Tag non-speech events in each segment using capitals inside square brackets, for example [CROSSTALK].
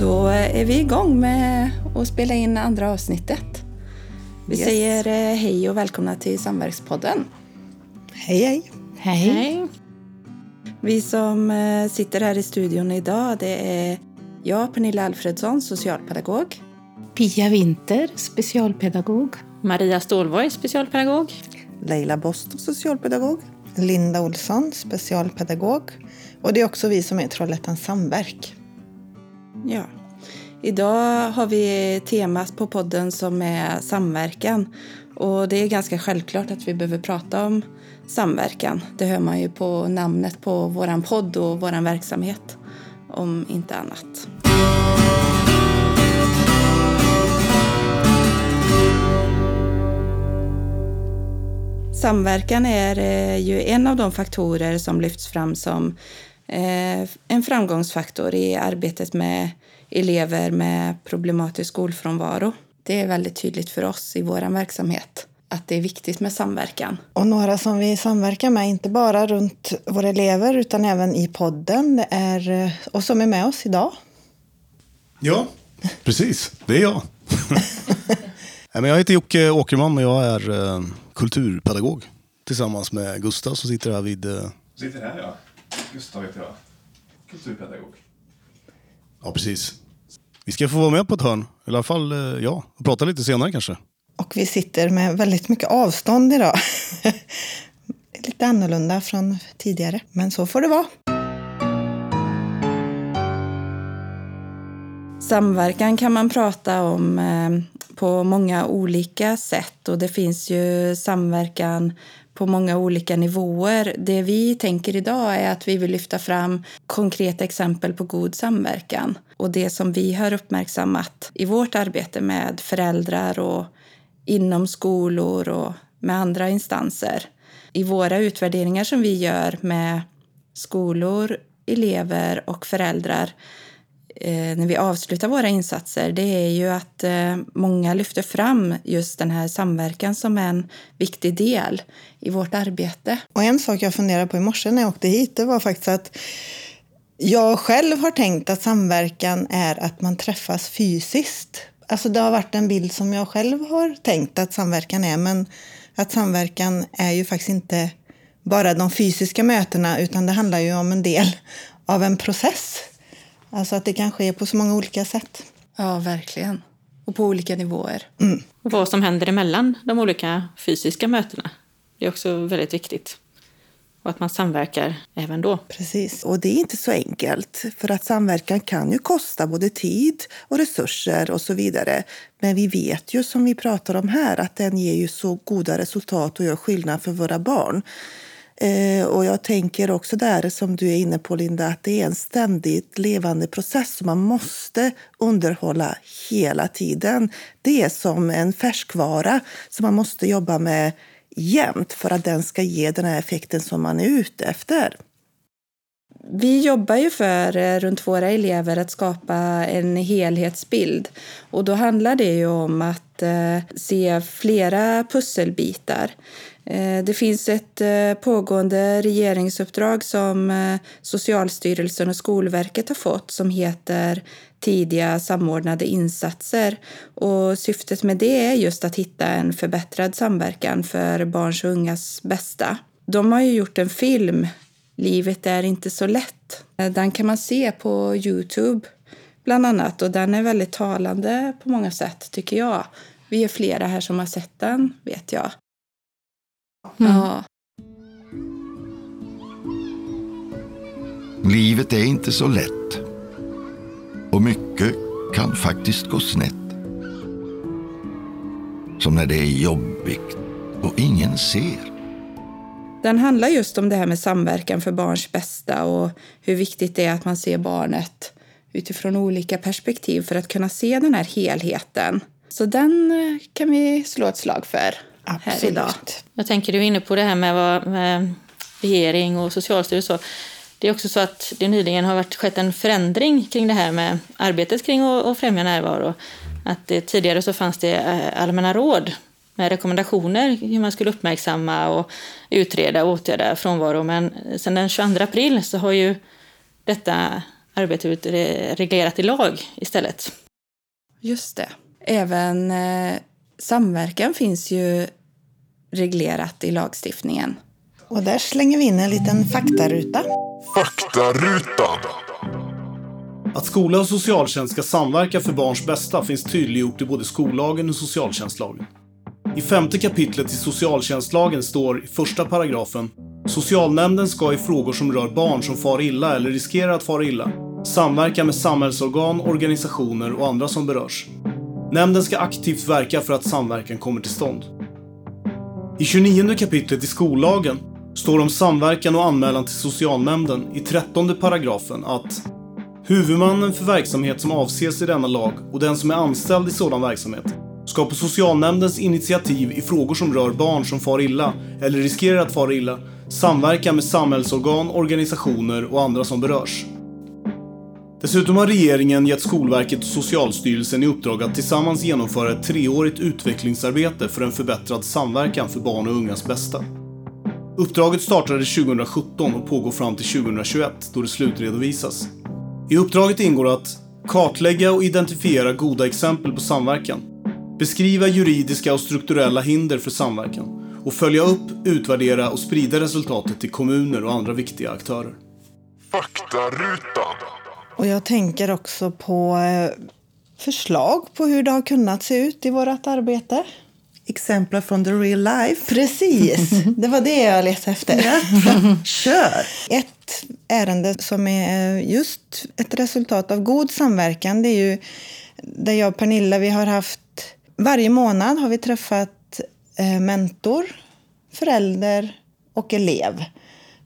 då är vi igång med att spela in andra avsnittet. Vi Yes. säger eh, hej och välkomna till Samverkspodden. Hej, hej. Hej. Vi som eh, sitter här i studion idag, det är jag, Pernilla Alfredsson, socialpedagog. Pia Winter, specialpedagog. Maria Stålborg, specialpedagog. Leila Bosto, socialpedagog. Linda Olsson, specialpedagog. Och det är också vi som är Trollhättans Samverk. Ja. Idag har vi temat på podden som är samverkan. Och det är ganska självklart att vi behöver prata om samverkan. Det hör man ju på namnet på våran podd och våran verksamhet, om inte annat. Samverkan är eh, ju en av de faktorer som lyfts fram som en framgångsfaktor i arbetet med elever med problematisk skolfrånvaro. Det är väldigt tydligt för oss i vår verksamhet att det är viktigt med samverkan. Och några som vi samverkar med, inte bara runt våra elever utan även i podden, det är, eh, och som är med oss idag. Ja, precis. Det är jag. [LAUGHS] Jag heter Jocke Åkerman och jag är eh, kulturpedagog tillsammans med Gustav som sitter här vid... Eh, Sitter här ja. Gustav heter jag. Kulturpedagog. ja, precis. Vi ska få vara med på ett hörn, i alla fall eh, ja, och prata lite senare kanske. Och vi sitter med väldigt mycket avstånd idag. [LAUGHS] Lite annorlunda från tidigare, men så får det vara. Samverkan kan man prata om eh, på många olika sätt och det finns ju samverkan på många olika nivåer. Det vi tänker idag är att vi vill lyfta fram konkreta exempel på god samverkan och det som vi har uppmärksammat i vårt arbete med föräldrar och inom skolor och med andra instanser. I våra utvärderingar som vi gör med skolor, elever och föräldrar Eh, när vi avslutar våra insatser, det är ju att eh, många lyfter fram just den här samverkan som en viktig del i vårt arbete. Och en sak jag funderade på i morse när jag åkte hit, det var faktiskt att jag själv har tänkt att samverkan är att man träffas fysiskt. Alltså det har varit en bild som jag själv har tänkt att samverkan är, men att samverkan är ju faktiskt inte bara de fysiska mötena, utan det handlar ju om en del av en process. Alltså att det kan ske på så många olika sätt. Ja, verkligen. Och på olika nivåer. Och vad som händer emellan de olika fysiska mötena. Det är också väldigt viktigt. Och att man samverkar även då. Precis, och det är inte så enkelt. För att samverkan kan ju kosta både tid och resurser och så vidare. Men vi vet ju som vi pratar om här att den ger ju så goda resultat och gör skillnad för våra barn. Eh, och jag tänker också där som du är inne på Linda att det är en ständigt levande process som man måste underhålla hela tiden. Det är som en färskvara som man måste jobba med jämt för att den ska ge den här effekten som man är ute efter. Vi jobbar ju för eh, runt våra elever att skapa en helhetsbild. Och då handlar det ju om att eh, se flera pusselbitar. Eh, det finns ett eh, pågående regeringsuppdrag som eh, Socialstyrelsen och Skolverket har fått som heter tidiga samordnade insatser. Och syftet med det är just att hitta en förbättrad samverkan för barns och ungas bästa. De har ju gjort en film Livet är inte så lätt. Den kan man se på Youtube bland annat och den är väldigt talande på många sätt tycker jag. Vi är flera här som har sett den, vet jag. Ja, Livet är inte så lätt. Och mycket kan faktiskt gå snett. Som när det är jobbigt och ingen ser. den handlar just om det här med samverkan för barns bästa och hur viktigt det är att man ser barnet utifrån olika perspektiv för att kunna se den här helheten. Så den eh, kan vi slå ett slag för här idag. Jag tänker du är inne på det här med, vad, med regering och socialstyrelse. Det är också så att det nyligen har varit, skett en förändring kring det här med arbetet kring att, främja närvaro. Att det, tidigare så fanns det eh, allmänna råd med rekommendationer hur man skulle uppmärksamma och utreda och åtgärda frånvaro. Men sedan den 22 april så har ju detta re- reglerat i lag istället. Just det. Även eh, samverkan finns ju reglerat i lagstiftningen. Och där slänger vi in en liten faktaruta. Faktarutan. Att skola och socialtjänst ska samverka för barns bästa finns tydliggjort i både skollagen och socialtjänstlagen. I femte kapitlet i socialtjänstlagen står i första paragrafen Socialnämnden ska i frågor som rör barn som far illa eller riskerar att fara illa samverka med samhällsorgan, organisationer och andra som berörs. Nämnden ska aktivt verka för att samverkan kommer till stånd. I 29 kapitlet i skollagen står om samverkan och anmälan till socialnämnden i 13 paragrafen att Huvudmannen för verksamhet som avses i denna lag och den som är anställd i sådan verksamhet ska på socialnämndens initiativ i frågor som rör barn som far illa eller riskerar att fara illa samverka med samhällsorgan, organisationer och andra som berörs. Dessutom har regeringen gett Skolverket och Socialstyrelsen i uppdrag att tillsammans genomföra ett treårigt utvecklingsarbete för en förbättrad samverkan för barn och ungas bästa. Uppdraget startade 2017 och pågår fram till 2021 då det slutredovisas. I uppdraget ingår att kartlägga och identifiera goda exempel på samverkan, beskriva juridiska och strukturella hinder för samverkan och följa upp, utvärdera och sprida resultatet till kommuner och andra viktiga aktörer. Faktarutan. Och jag tänker också på eh, förslag på hur det har kunnat se ut i vårt arbete. Exempel från the real life. Precis, [LAUGHS] det var det jag letade efter. [LAUGHS] Kör! Ett ärende som är eh, just ett resultat av god samverkan, det är ju där jag och Pernilla, vi har haft varje månad har vi träffat eh, mentor, förälder och elev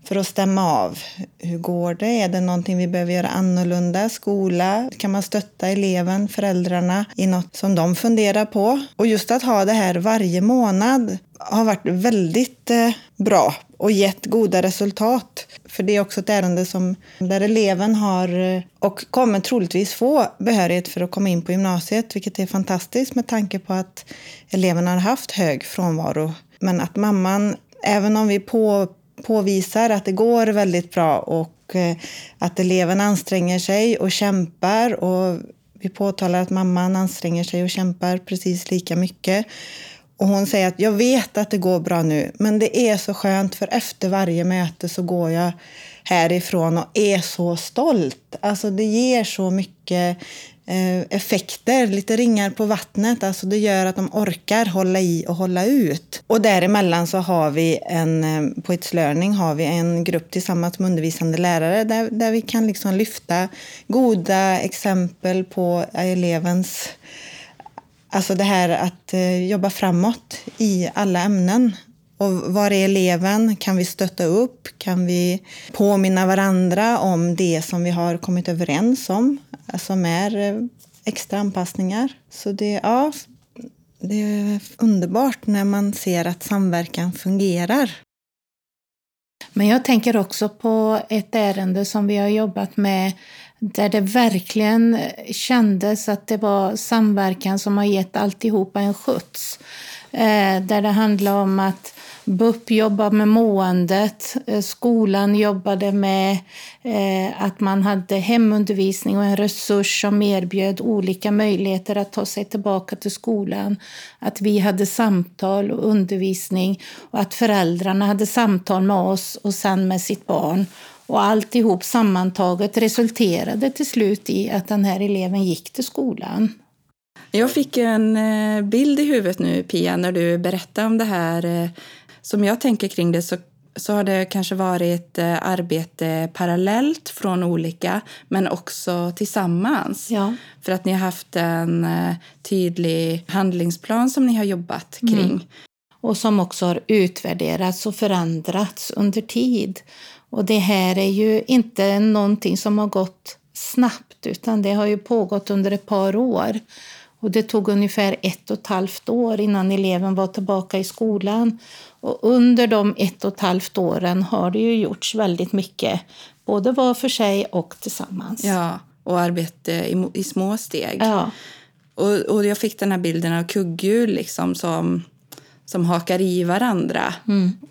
för att stämma av. Hur går det? Är det någonting vi behöver göra annorlunda? Skola? Kan man stötta eleven, föräldrarna i något som de funderar på? Och just att ha det här varje månad har varit väldigt eh, bra och gett goda resultat. För det är också ett ärende som, där eleven har eh, och kommer troligtvis få behörighet för att komma in på gymnasiet, vilket är fantastiskt med tanke på att eleven har haft hög frånvaro. Men att mamman, även om vi på påvisar att det går väldigt bra och eh, att eleven anstränger sig och kämpar och vi påtalar att mamman anstränger sig och kämpar precis lika mycket. Och hon säger att jag vet att det går bra nu, men det är så skönt för efter varje möte så går jag härifrån och är så stolt. Alltså det ger så mycket Eh, effekter, lite ringar på vattnet. Alltså det gör att de orkar hålla i och hålla ut. Och däremellan så har vi en, eh, på It's Learning har vi en grupp tillsammans med undervisande lärare där, där vi kan liksom lyfta goda exempel på elevens Alltså det här att eh, jobba framåt i alla ämnen. Och var är eleven? Kan vi stötta upp? Kan vi påminna varandra om det som vi har kommit överens om? Alltså, som är eh, extra anpassningar. Så det, ja, det är underbart när man ser att samverkan fungerar. Men jag tänker också på ett ärende som vi har jobbat med där det verkligen kändes att det var samverkan som har gett alltihopa en skjuts. Eh, där det handlar om att BUP jobbade med måendet, eh, skolan jobbade med eh, att man hade hemundervisning och en resurs som erbjöd olika möjligheter att ta sig tillbaka till skolan. Att vi hade samtal och undervisning och att föräldrarna hade samtal med oss och sen med sitt barn. Och alltihop sammantaget resulterade till slut i att den här eleven gick till skolan. Jag fick en eh, bild i huvudet nu, Pia, när du berättade om det här. Som jag tänker kring det så, så har det kanske varit eh, arbete parallellt från olika, men också tillsammans. Ja. För att ni har haft en eh, tydlig handlingsplan som ni har jobbat kring. och som också har utvärderats och förändrats under tid. Och det här är ju inte någonting som har gått snabbt utan det har ju pågått under ett par år. Och det tog ungefär ett och ett halvt år innan eleven var tillbaka i skolan. Och under de ett och ett halvt åren har det ju gjorts väldigt mycket, både var för sig och tillsammans. Ja, och arbete i, i små steg. Ja. Och, och jag fick den här bilden av kugghjul liksom som, som hakar i varandra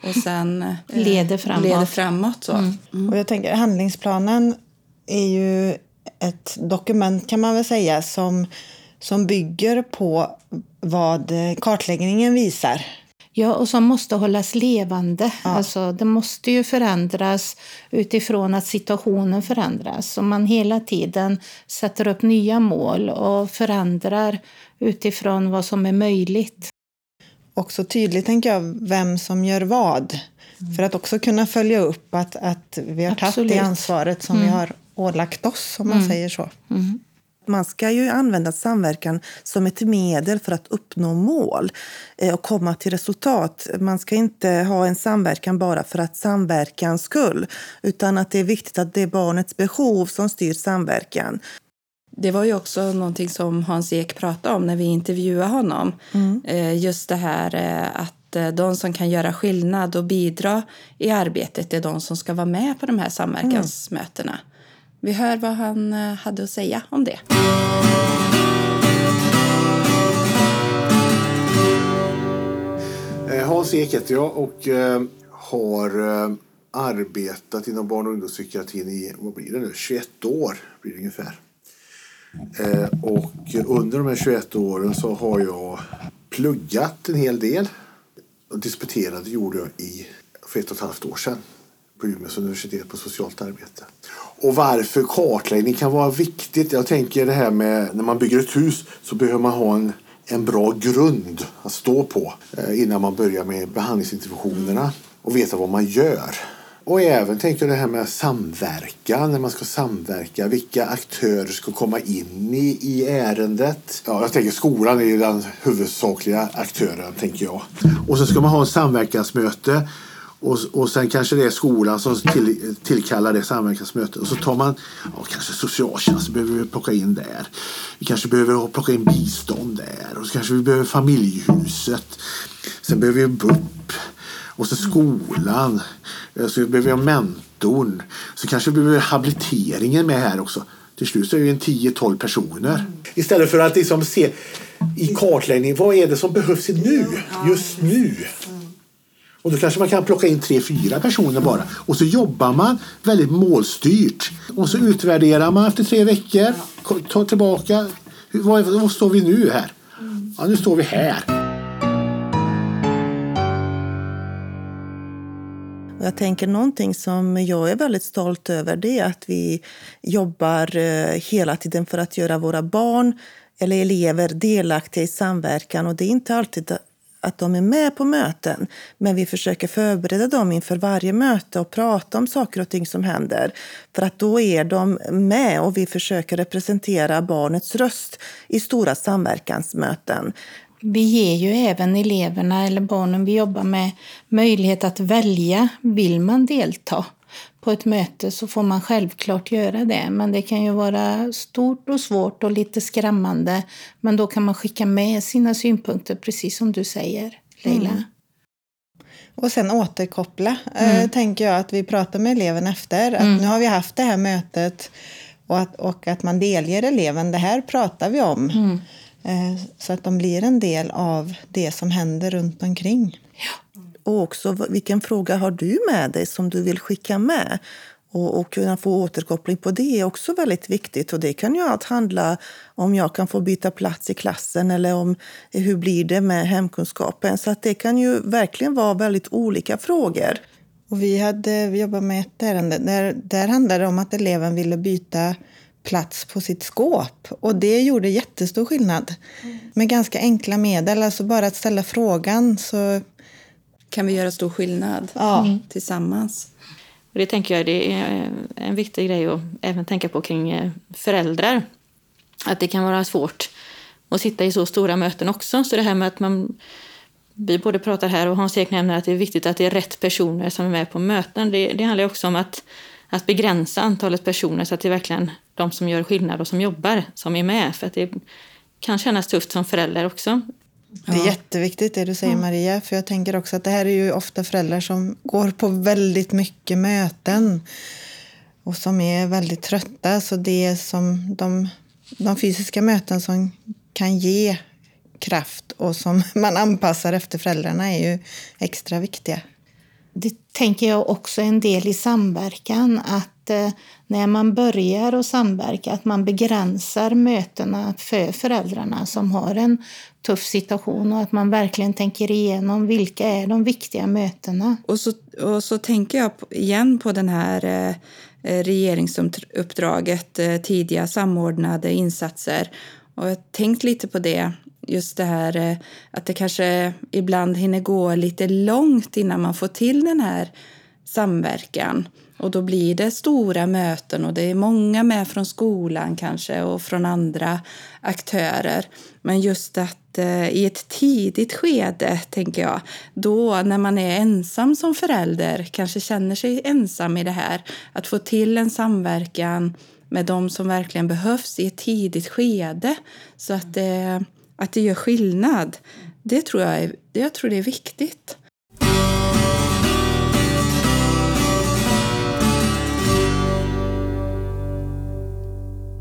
och sen eh, Leder framåt. Leder framåt så. Och jag tänker handlingsplanen är ju ett dokument kan man väl säga som, som bygger på vad kartläggningen visar. Ja, och som måste hållas levande. Ja. Alltså, det måste ju förändras utifrån att situationen förändras. Om man hela tiden sätter upp nya mål och förändrar utifrån vad som är möjligt. Också tydligt, tänker jag, vem som gör vad. Mm. För att också kunna följa upp att, att vi har tagit det ansvaret som mm. vi har ålagt oss, om man mm. säger så. Mm. Man ska ju använda samverkan som ett medel för att uppnå mål eh, och komma till resultat. Man ska inte ha en samverkan bara för att samverkans skull utan att det är viktigt att det är barnets behov som styr samverkan. Det var ju också någonting som Hans Ek pratade om när vi intervjuade honom. Mm. Eh, just det här eh, att de som kan göra skillnad och bidra i arbetet är de som ska vara med på de här samverkansmötena. Mm. Vi hör vad han eh, hade att säga om det. Eh, Hans Ek heter jag och eh, har arbetat inom barn och ungdomspsykiatrin i vad blir det nu, 21 år. Blir det ungefär. Och under de här 21 åren så har jag pluggat en hel del. Och disputerade gjorde jag i, för ett och ett halvt år sedan på Umeås universitet på socialt arbete. Och varför kartläggning kan vara viktigt. Jag tänker det här med när man bygger ett hus så behöver man ha en, en bra grund att stå på eh, innan man börjar med behandlingsinterventionerna och veta vad man gör. Och även tänker jag det här med samverkan, när man ska samverka. Vilka aktörer ska komma in i, i ärendet? Ja, jag tänker skolan är ju den huvudsakliga aktören, tänker jag. Och så ska man ha ett samverkansmöte och, och sen kanske det är skolan som till, tillkallar det samverkansmötet. Och så tar man, ja, kanske socialtjänsten behöver vi plocka in där. Vi kanske behöver plocka in bistånd där. Och så kanske vi behöver familjehuset. Sen behöver vi BUP. Och så skolan. Eh, så behöver vi mentorn. Så kanske vi behöver habiliteringen med här också. Till slut så är vi en 10-12 personer. Istället för att liksom se i kartläggning, vad är det som behövs nu? Just nu. Och då kanske man kan plocka in tre, fyra personer bara. Och så jobbar man väldigt målstyrt. Och så utvärderar man efter tre veckor. Tar tillbaka. Var, var står vi nu här? Ja, nu står vi här. Jag tänker någonting som jag är väldigt stolt över det är att vi jobbar eh, hela tiden för att göra våra barn eller elever delaktiga i samverkan. Och det är inte alltid att de är med på möten. Men vi försöker förbereda dem inför varje möte och prata om saker och ting som händer. För att då är de med och vi försöker representera barnets röst i stora samverkansmöten. Vi ger ju även eleverna eller barnen vi jobbar med möjlighet att välja. Vill man delta? på ett möte så får man självklart göra det. Men det kan ju vara stort och svårt och lite skrämmande. Men då kan man skicka med sina synpunkter, precis som du säger, Leila. Mm. Och sen återkoppla, eh, mm. tänker jag, att vi pratar med eleven efter. Att mm. Nu har vi haft det här mötet och att, och att man delger eleven, det här pratar vi om. Eh, så att de blir en del av det som händer runt omkring. Ja. Och också vilken fråga har du med dig som du vill skicka med? Och, och kunna få återkoppling på det är också väldigt viktigt. Och det kan ju allt handla om jag kan få byta plats i klassen eller om hur blir det med hemkunskapen. Så att det kan ju verkligen vara väldigt olika frågor. Och vi, hade, vi jobbade med ett ärende där, där handlade det om att eleven ville byta plats på sitt skåp. Och det gjorde jättestor skillnad. Mm. Med ganska enkla medel, alltså bara att ställa frågan så kan vi göra stor skillnad ja. Mm. tillsammans. Och det tänker jag det är en viktig grej att även tänka på kring eh, föräldrar. Att det kan vara svårt att sitta i så stora möten också. Så det här med att man vi både pratar här och Hans-Erik nämner att det är viktigt att det är rätt personer som är med på möten. Det, det handlar också om att, att begränsa antalet personer så att det är verkligen de som gör skillnad och som jobbar som är med. För att det kan kännas tufft som förälder också. Det är ja. jätteviktigt det du säger. Maria. För jag tänker också att det här är ju ofta föräldrar som går på väldigt mycket möten. Och som är väldigt trötta. Så det är som de, de fysiska möten som kan ge kraft och som [LAUGHS] man anpassar efter föräldrarna är ju extra viktiga. Det tänker jag också är en del i samverkan. Att eh, när man börjar att samverka att man begränsar mötena för föräldrarna som har en tuff situation och att man verkligen tänker igenom vilka är de viktiga mötena. Och så, och så tänker jag igen på den här eh, regeringsuppdraget, eh, tidiga samordnade insatser. Och jag har tänkt lite på det, just det här eh, att det kanske ibland hinner gå lite långt innan man får till den här samverkan. Och då blir det stora möten och det är många med från skolan kanske och från andra aktörer. Men just att eh, i ett tidigt skede, tänker jag, då när man är ensam som förälder, kanske känner sig ensam i det här, att få till en samverkan med de som verkligen behövs i ett tidigt skede så att det, att det gör skillnad. Det tror jag, är, jag tror det är viktigt.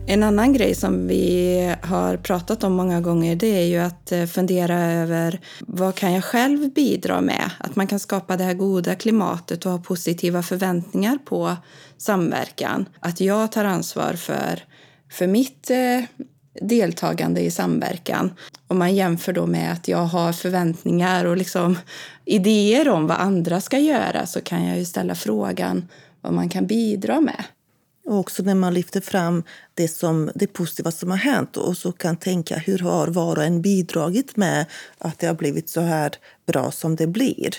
En annan grej som vi har pratat om många gånger det är ju att eh, fundera över vad kan jag själv bidra med? Att man kan skapa det här goda klimatet och ha positiva förväntningar på samverkan. Att jag tar ansvar för, för mitt eh, deltagande i samverkan. Om man jämför då med att jag har förväntningar och liksom idéer om vad andra ska göra så kan jag ju ställa frågan vad man kan bidra med. Och också när man lyfter fram det, som, det positiva som har hänt och så kan tänka hur har var och en bidragit med att det har blivit så här bra som det blir.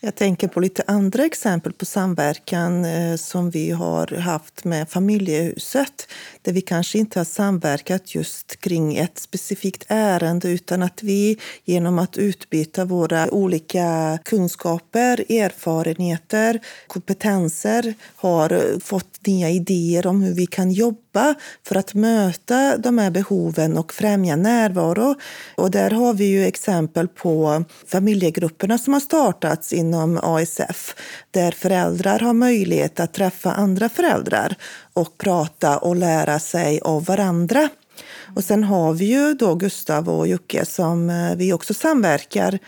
Jag tänker på lite andra exempel på samverkan eh, som vi har haft med familjehuset där vi kanske inte har samverkat just kring ett specifikt ärende utan att vi genom att utbyta våra olika kunskaper, erfarenheter, kompetenser har fått nya idéer om hur vi kan jobba för att möta de här behoven och främja närvaro. Och där har vi ju exempel på familjegrupperna som har startats inom ASF där föräldrar har möjlighet att träffa andra föräldrar och prata och lära sig av varandra. Och sen har vi ju då Gustav och Jocke som eh, vi också samverkar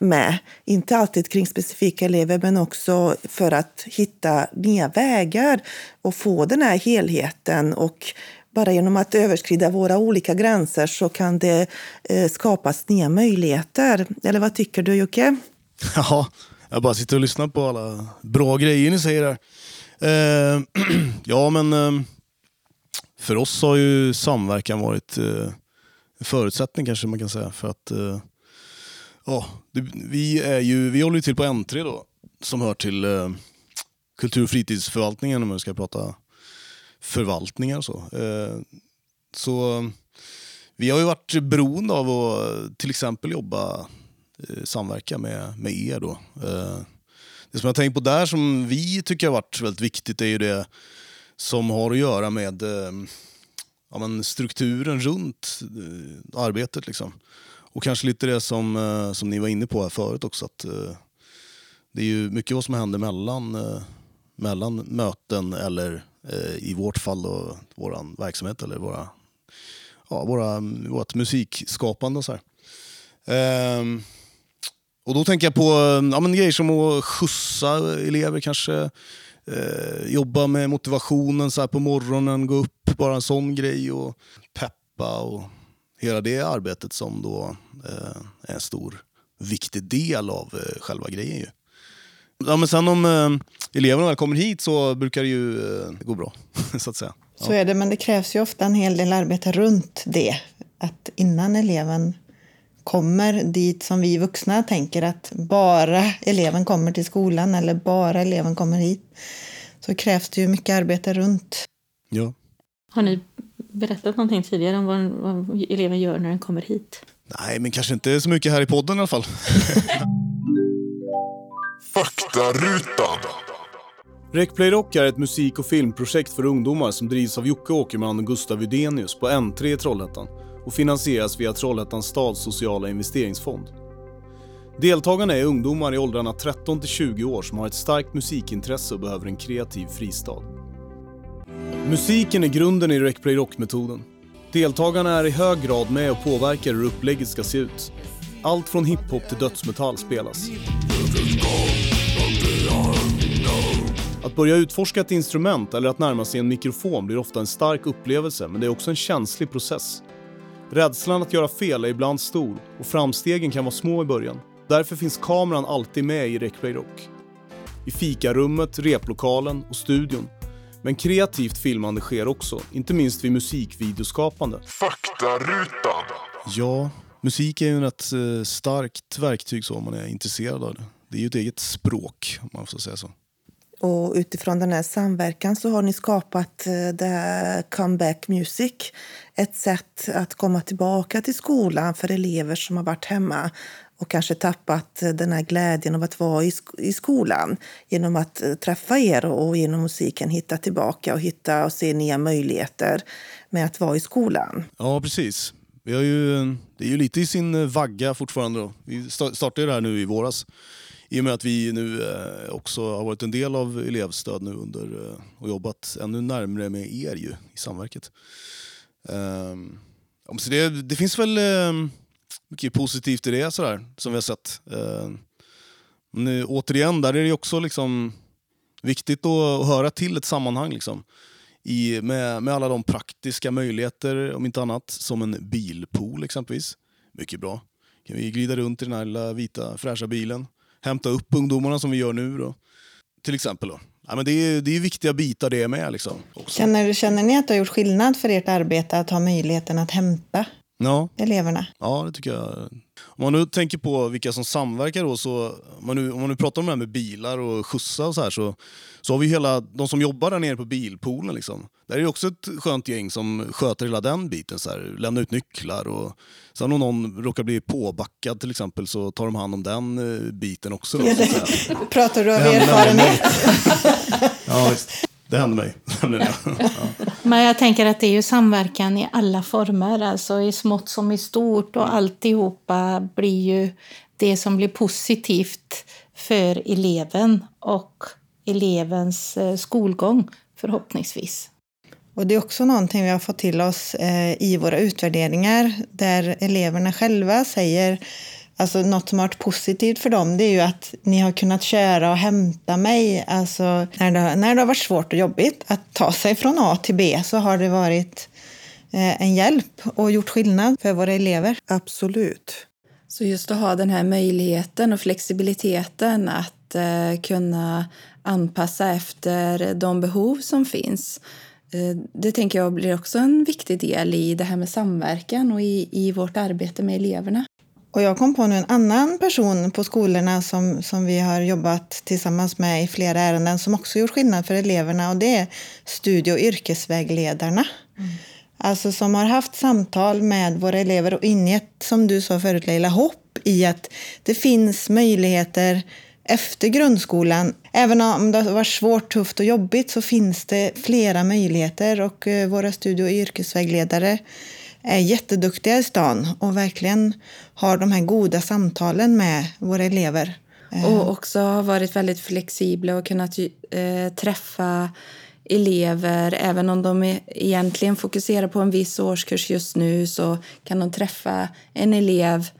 med. Inte alltid kring specifika elever men också för att hitta nya vägar och få den här helheten. Och bara genom att överskrida våra olika gränser så kan det eh, skapas nya möjligheter. Eller vad tycker du Jocke? Ja, jag bara sitter och lyssnar på alla bra grejer ni säger här. Eh, [CLEARS THROAT] ja, men eh, för oss har ju samverkan varit eh, en förutsättning kanske man kan säga. För att eh, ja, det, vi, är ju, vi håller ju till på N3 då, som hör till eh, kultur och fritidsförvaltningen om man ska prata förvaltningar och så. Eh, så vi har ju varit beroende av att eh, till exempel jobba Eh, samverka med, med er. Då. Eh, det som jag tänkt på där som vi tycker har varit väldigt viktigt är ju det som har att göra med eh, ja, men strukturen runt arbetet. Liksom. Och kanske lite det som, som ni var inne på här förut också. Att, det är ju mycket vad som händer mellan, mellan möten eller i vårt fall då, vår verksamhet eller våra, ja, våra, vårt musikskapande och så ehm, och då tänker jag på eh, ja, men grejer som att skjutsa elever kanske. Eh, jobba med motivationen så här på morgonen, gå upp, bara en sån grej. och Peppa och hela det arbetet som då eh, är en stor, viktig del av eh, själva grejen. Ju. Ja, men sen om eh, eleverna väl kommer hit så brukar det ju eh, gå bra, [LAUGHS] så att säga. Ja. Så är det, men det krävs ju ofta en hel del arbete runt det. Att innan eleven kommer dit som vi vuxna tänker att bara eleven kommer till skolan eller bara eleven kommer hit så krävs det ju mycket arbete runt. Ja. Har ni berättat någonting tidigare om vad, vad eleven gör när den kommer hit? Nej, men kanske inte så mycket här i podden i alla fall. [LAUGHS] Faktarutan. Recplay Rock är ett musik och filmprojekt för ungdomar som drivs av Jocke Åkerman och Gustav Widenius på N3 i Trollhättan och finansieras via Trollhättans stads sociala investeringsfond. Deltagarna är ungdomar i åldrarna 13 till 20 år som har ett starkt musikintresse och behöver en kreativ fristad. Musiken är grunden i Recplay Rock-metoden. Deltagarna är i hög grad med och påverkar hur upplägget ska se ut. Allt från hiphop till dödsmetall spelas. Att Att börja utforska ett instrument eller att närma sig en mikrofon blir ofta en stark upplevelse men det är också en känslig process. Rädslan att göra fel är ibland stor och framstegen kan vara små i början. Därför finns kameran alltid med i Recplay Rock. I fikarummet, replokalen och studion. Men kreativt filmande sker också, inte minst vid musikvideoskapande. Faktarutan. Ja, musik är ju ett eh, starkt verktyg så om man är intresserad av det. Det är ju ett eget språk om man får säga så. Och utifrån den här samverkan så har ni skapat eh, det här Comeback Music. Ett sätt att komma tillbaka till skolan för elever som har varit hemma och kanske tappat eh, den här glädjen av att vara i skolan genom att eh, träffa er och genom musiken hitta tillbaka och hitta och se nya möjligheter med att vara i skolan. Ja, precis. Vi har ju, det är ju lite i sin vagga fortfarande. Då. Vi startade det här nu i våras. I och med att vi nu eh, också har varit en del av elevstöd nu under eh, och jobbat ännu närmre med er ju i samverket. Um, så det, det, finns väl um, mycket positivt i det sådär, som vi har sett. Um, återigen, där är det också liksom viktigt att, att höra till ett sammanhang. Liksom. I, med, med alla de praktiska möjligheter, om inte annat, som en bilpool exempelvis. Mycket bra. Kan vi glida runt i den här lilla vita fräscha bilen hämta upp ungdomarna som vi gör nu. Då. Till exempel. Då. Ja, men det, är, det är viktiga bitar det med. Liksom, också. Känner, känner ni att det har gjort skillnad för ert arbete att ha möjligheten att hämta ja. eleverna? Ja, det tycker jag. Om man nu tänker på vilka som samverkar då, så om man nu, om man nu pratar om det här med bilar och skjutsa och så här så, så har vi hela, de som jobbar där nere på bilpoolen liksom. Där är det också ett skönt gäng som sköter hela den biten. Så här, lämnar ut nycklar och sen om någon råkar bli påbackad till exempel så tar de hand om den eh, biten också. Då, ja, det, pratar du av erfarenhet? [LAUGHS] ja. Det hände mig. [LAUGHS] ja. Men jag tänker att det är ju samverkan i alla former, alltså i smått som i stort och alltihopa blir ju det som blir positivt för eleven och elevens eh, skolgång förhoppningsvis. Och Det är också någonting vi har fått till oss eh, i våra utvärderingar där eleverna själva säger Alltså något som har varit positivt för dem det är ju att ni har kunnat köra och hämta mig. Alltså när det, när det har varit svårt och jobbigt att ta sig från A till B så har det varit eh, en hjälp och gjort skillnad för våra elever. Absolut. Så just att ha den här möjligheten och flexibiliteten att eh, kunna anpassa efter de behov som finns. Eh, det tänker jag blir också en viktig del i det här med samverkan och i, i vårt arbete med eleverna. Och jag kom på nu en annan person på skolorna som, som vi har jobbat tillsammans med i flera ärenden som också gjort skillnad för eleverna och det är studie och yrkesvägledarna. Mm. Alltså som har haft samtal med våra elever och ingett, som du sa förut Leila, hopp i att det finns möjligheter efter grundskolan. Även om det har varit svårt, tufft och jobbigt så finns det flera möjligheter och eh, våra studie och yrkesvägledare är jätteduktiga i stan och verkligen har de här goda samtalen med våra elever. Och också har varit väldigt flexibla och kunnat eh, träffa elever. Även om de egentligen fokuserar på en viss årskurs just nu så kan de träffa en elev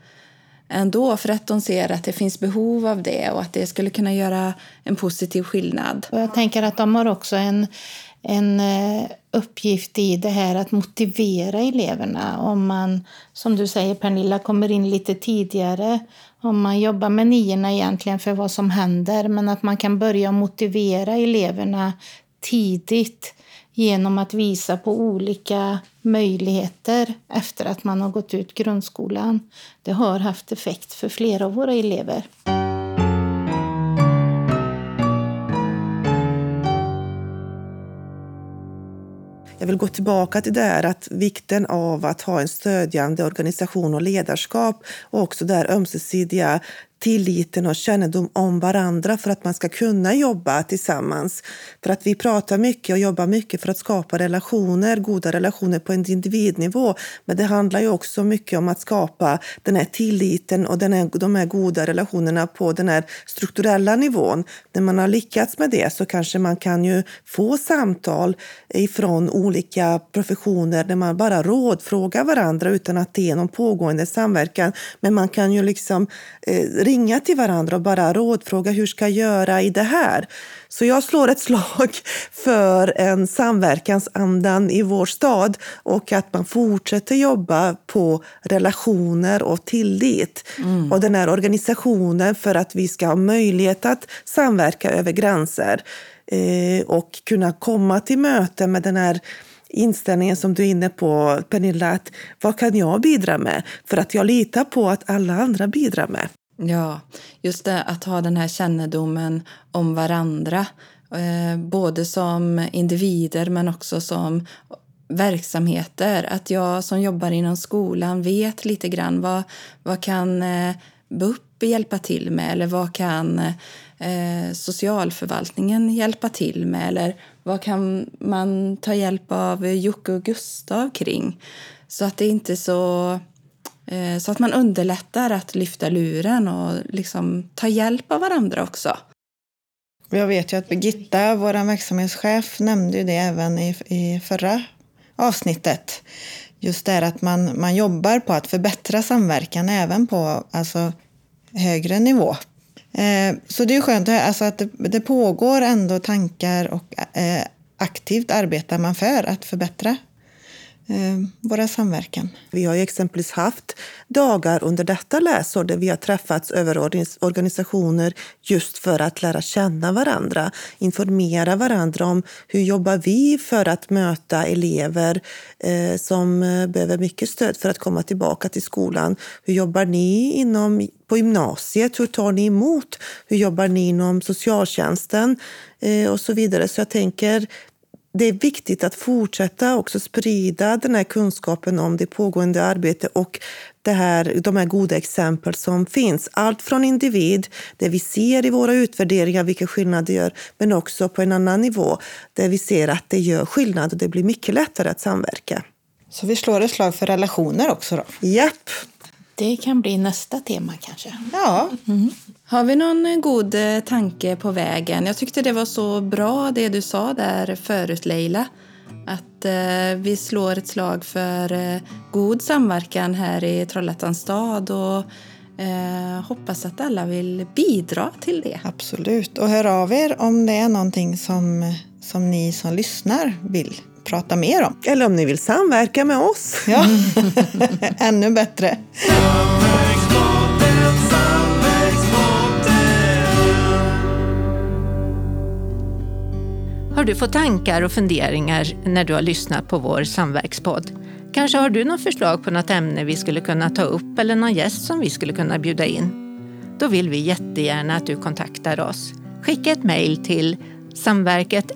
ändå för att de ser att det finns behov av det och att det skulle kunna göra en positiv skillnad. Och jag tänker att de har också en, en eh, uppgift i det här att motivera eleverna. Om man, som du säger Pernilla, kommer in lite tidigare. Om man jobbar med niorna egentligen för vad som händer. Men att man kan börja motivera eleverna tidigt genom att visa på olika möjligheter efter att man har gått ut grundskolan. Det har haft effekt för flera av våra elever. Jag vill gå tillbaka till det här att vikten av att ha en stödjande organisation och ledarskap och också där ömsesidiga tilliten och kännedom om varandra för att man ska kunna jobba tillsammans. För att vi pratar mycket och jobbar mycket för att skapa relationer, goda relationer på en individnivå. Men det handlar ju också mycket om att skapa den här tilliten och den här, de här goda relationerna på den här strukturella nivån. När man har lyckats med det så kanske man kan ju få samtal ifrån olika professioner där man bara rådfrågar varandra utan att det är någon pågående samverkan. Men man kan ju liksom eh, ringa till varandra och bara rådfråga hur ska jag göra i det här. Så jag slår ett slag för en samverkansandan i vår stad och att man fortsätter jobba på relationer och tillit. Mm. Och den här organisationen för att vi ska ha möjlighet att samverka över gränser eh, och kunna komma till möte med den här inställningen som du är inne på, Pernilla, att vad kan jag bidra med? För att jag litar på att alla andra bidrar med. Ja, just det att ha den här kännedomen om varandra, eh, både som individer men också som verksamheter. Att jag som jobbar inom skolan vet lite grann vad, vad kan eh, BUP hjälpa till med eller vad kan eh, socialförvaltningen hjälpa till med eller vad kan man ta hjälp av Jocke och Gustav kring? Så att det inte är så... Eh, så att man underlättar att lyfta luren och liksom ta hjälp av varandra också. Jag vet ju att Birgitta, vår verksamhetschef, nämnde ju det även i, i förra avsnittet. Just det att man, man jobbar på att förbättra samverkan även på alltså, högre nivå Eh, så det är skönt alltså att det, det pågår ändå tankar och eh, aktivt arbetar man för att förbättra Eh, våra samverkan. Vi har ju exempelvis haft dagar under detta läsår där vi har träffats över organisationer just för att lära känna varandra, informera varandra om hur jobbar vi för att möta elever eh, som eh, behöver mycket stöd för att komma tillbaka till skolan. Hur jobbar ni inom, på gymnasiet? Hur tar ni emot? Hur jobbar ni inom socialtjänsten? Eh, och så vidare. Så jag tänker det är viktigt att fortsätta också sprida den här kunskapen om det pågående arbetet och det här, de här goda exempel som finns. Allt från individ, det vi ser i våra utvärderingar vilka skillnader det gör, men också på en annan nivå där vi ser att det gör skillnad och det blir mycket lättare att samverka. Så vi slår ett slag för relationer också då? Japp. Det kan bli nästa tema kanske. Ja. Mm. Har vi någon eh, god eh, tanke på vägen? Jag tyckte det var så bra det du sa där förut Leila. Att eh, vi slår ett slag för eh, god samverkan här i Trollhättans stad och eh, hoppas att alla vill bidra till det. Absolut, och hör av er om det är någonting som, som ni som lyssnar vill prata mer om. Eller om ni vill samverka med oss. Ja, [LAUGHS] ännu bättre. Har du fått tankar och funderingar när du har lyssnat på vår samverkspodd? Kanske har du något förslag på något ämne vi skulle kunna ta upp eller någon gäst som vi skulle kunna bjuda in? Då vill vi jättegärna att du kontaktar oss. Skicka ett mejl till samverket.